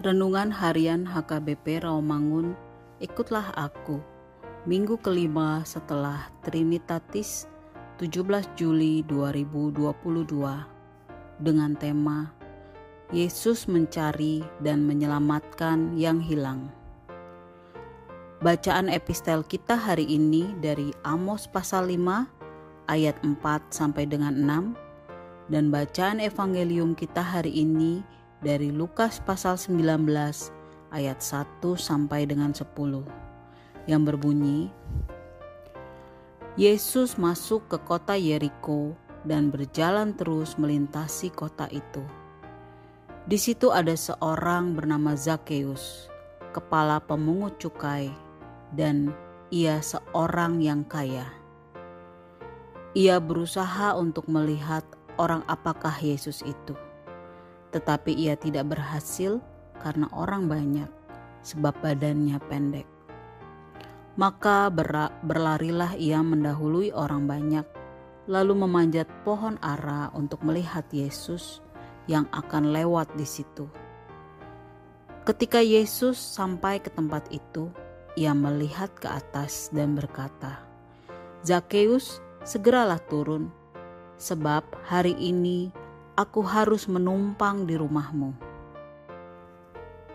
Renungan Harian HKBP Rawamangun, ikutlah aku. Minggu kelima setelah Trinitatis 17 Juli 2022 dengan tema Yesus mencari dan menyelamatkan yang hilang. Bacaan epistel kita hari ini dari Amos pasal 5 ayat 4 sampai dengan 6 dan bacaan evangelium kita hari ini dari Lukas pasal 19 ayat 1 sampai dengan 10 yang berbunyi Yesus masuk ke kota Yeriko dan berjalan terus melintasi kota itu. Di situ ada seorang bernama Zakheus, kepala pemungut cukai, dan ia seorang yang kaya. Ia berusaha untuk melihat orang apakah Yesus itu tetapi ia tidak berhasil karena orang banyak, sebab badannya pendek. Maka berlarilah ia mendahului orang banyak, lalu memanjat pohon ara untuk melihat Yesus yang akan lewat di situ. Ketika Yesus sampai ke tempat itu, ia melihat ke atas dan berkata, "Zakheus, segeralah turun, sebab hari ini aku harus menumpang di rumahmu.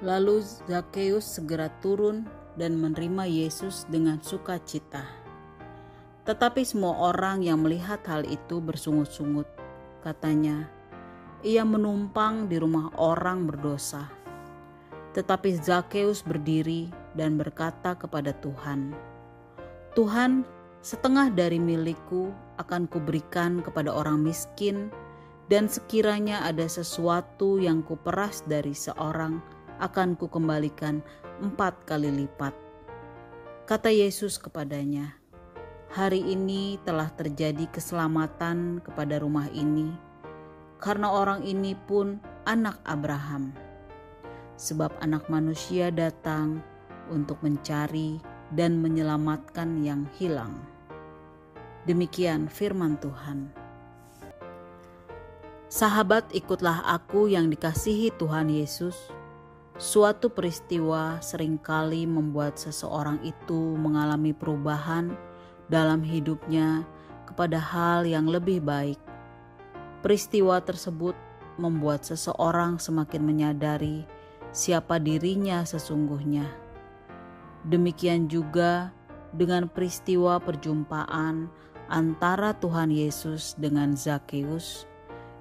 Lalu Zakheus segera turun dan menerima Yesus dengan sukacita. Tetapi semua orang yang melihat hal itu bersungut-sungut. Katanya, ia menumpang di rumah orang berdosa. Tetapi Zakheus berdiri dan berkata kepada Tuhan, Tuhan, setengah dari milikku akan kuberikan kepada orang miskin dan sekiranya ada sesuatu yang kuperas dari seorang, akan kukembalikan empat kali lipat. Kata Yesus kepadanya, Hari ini telah terjadi keselamatan kepada rumah ini, karena orang ini pun anak Abraham. Sebab anak manusia datang untuk mencari dan menyelamatkan yang hilang. Demikian firman Tuhan. Sahabat, ikutlah aku yang dikasihi Tuhan Yesus. Suatu peristiwa sering kali membuat seseorang itu mengalami perubahan dalam hidupnya kepada hal yang lebih baik. Peristiwa tersebut membuat seseorang semakin menyadari siapa dirinya sesungguhnya. Demikian juga dengan peristiwa perjumpaan antara Tuhan Yesus dengan Zakheus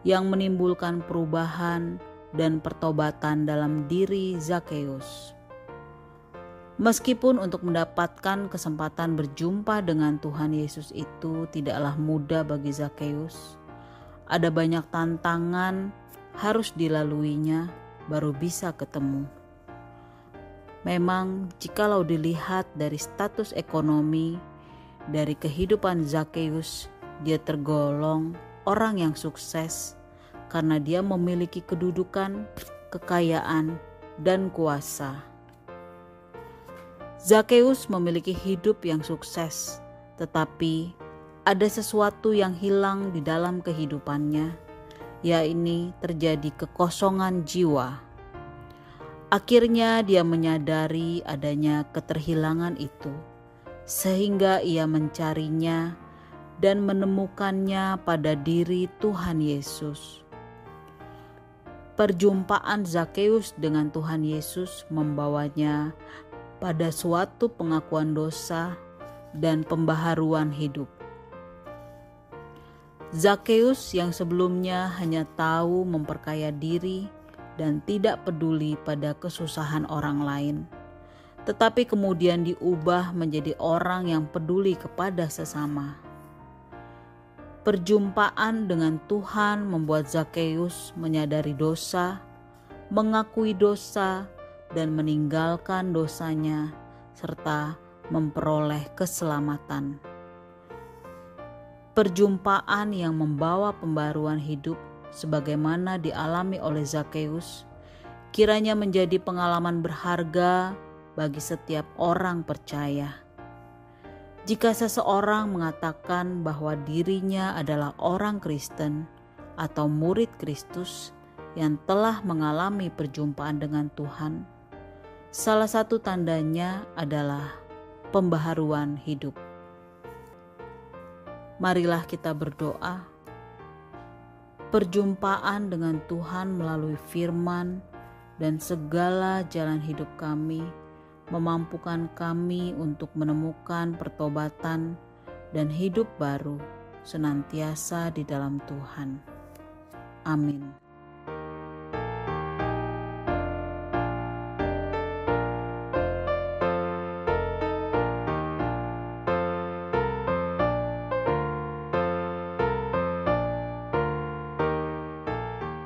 yang menimbulkan perubahan dan pertobatan dalam diri Zakheus. Meskipun untuk mendapatkan kesempatan berjumpa dengan Tuhan Yesus itu tidaklah mudah bagi Zakheus, ada banyak tantangan harus dilaluinya baru bisa ketemu. Memang, jikalau dilihat dari status ekonomi, dari kehidupan Zakheus, dia tergolong orang yang sukses karena dia memiliki kedudukan, kekayaan, dan kuasa. Zakheus memiliki hidup yang sukses, tetapi ada sesuatu yang hilang di dalam kehidupannya, yaitu terjadi kekosongan jiwa. Akhirnya, dia menyadari adanya keterhilangan itu, sehingga ia mencarinya dan menemukannya pada diri Tuhan Yesus. Perjumpaan Zakheus dengan Tuhan Yesus membawanya pada suatu pengakuan dosa dan pembaharuan hidup. Zakheus yang sebelumnya hanya tahu memperkaya diri dan tidak peduli pada kesusahan orang lain, tetapi kemudian diubah menjadi orang yang peduli kepada sesama. Perjumpaan dengan Tuhan membuat Zakheus menyadari dosa, mengakui dosa, dan meninggalkan dosanya, serta memperoleh keselamatan. Perjumpaan yang membawa pembaruan hidup, sebagaimana dialami oleh Zakheus, kiranya menjadi pengalaman berharga bagi setiap orang percaya jika seseorang mengatakan bahwa dirinya adalah orang Kristen atau murid Kristus, yang telah mengalami perjumpaan dengan Tuhan, salah satu tandanya adalah pembaharuan hidup. Marilah kita berdoa. Perjumpaan dengan Tuhan melalui firman dan segala jalan hidup kami memampukan kami untuk menemukan pertobatan dan hidup baru senantiasa di dalam Tuhan. Amin.